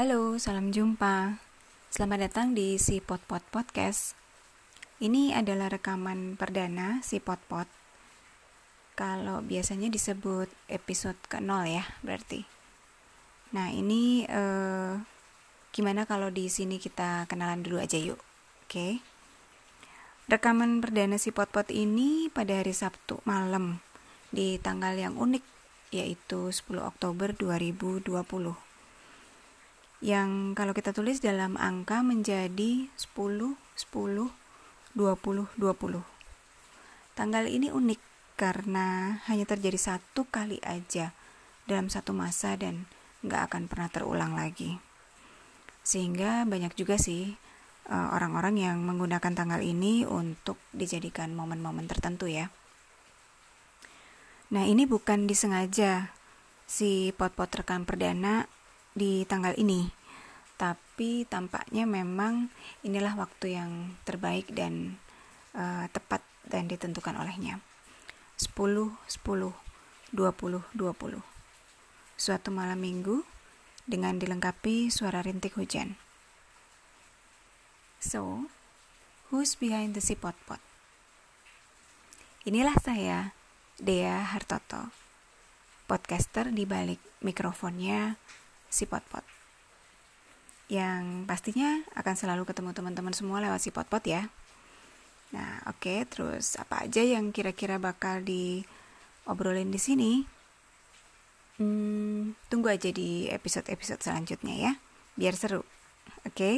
Halo, salam jumpa. Selamat datang di si Pot Pot Podcast. Ini adalah rekaman perdana si Pot Pot. Kalau biasanya disebut episode ke-0 ya, berarti. Nah, ini eh, gimana kalau di sini kita kenalan dulu aja yuk. Oke. Okay? Rekaman perdana si Pot Pot ini pada hari Sabtu malam di tanggal yang unik yaitu 10 Oktober 2020 yang kalau kita tulis dalam angka menjadi 10 10 20 20 tanggal ini unik karena hanya terjadi satu kali aja dalam satu masa dan nggak akan pernah terulang lagi. Sehingga banyak juga sih eh, orang-orang yang menggunakan tanggal ini untuk dijadikan momen-momen tertentu ya. Nah, ini bukan disengaja si pot-pot rekam perdana di tanggal ini. Tapi tampaknya memang inilah waktu yang terbaik dan uh, tepat dan ditentukan olehnya. 10 10 20 20. Suatu malam Minggu dengan dilengkapi suara rintik hujan. So, who's behind the si pot-pot? Inilah saya Dea Hartoto, podcaster di balik mikrofonnya si Potpot. Yang pastinya akan selalu ketemu teman-teman semua lewat si Potpot ya. Nah, oke, okay, terus apa aja yang kira-kira bakal diobrolin di sini? Hmm, tunggu aja di episode-episode selanjutnya ya, biar seru. Oke, okay?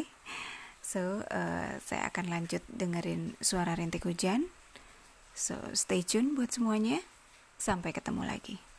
so uh, saya akan lanjut dengerin suara rintik hujan. So stay tune buat semuanya. Sampai ketemu lagi.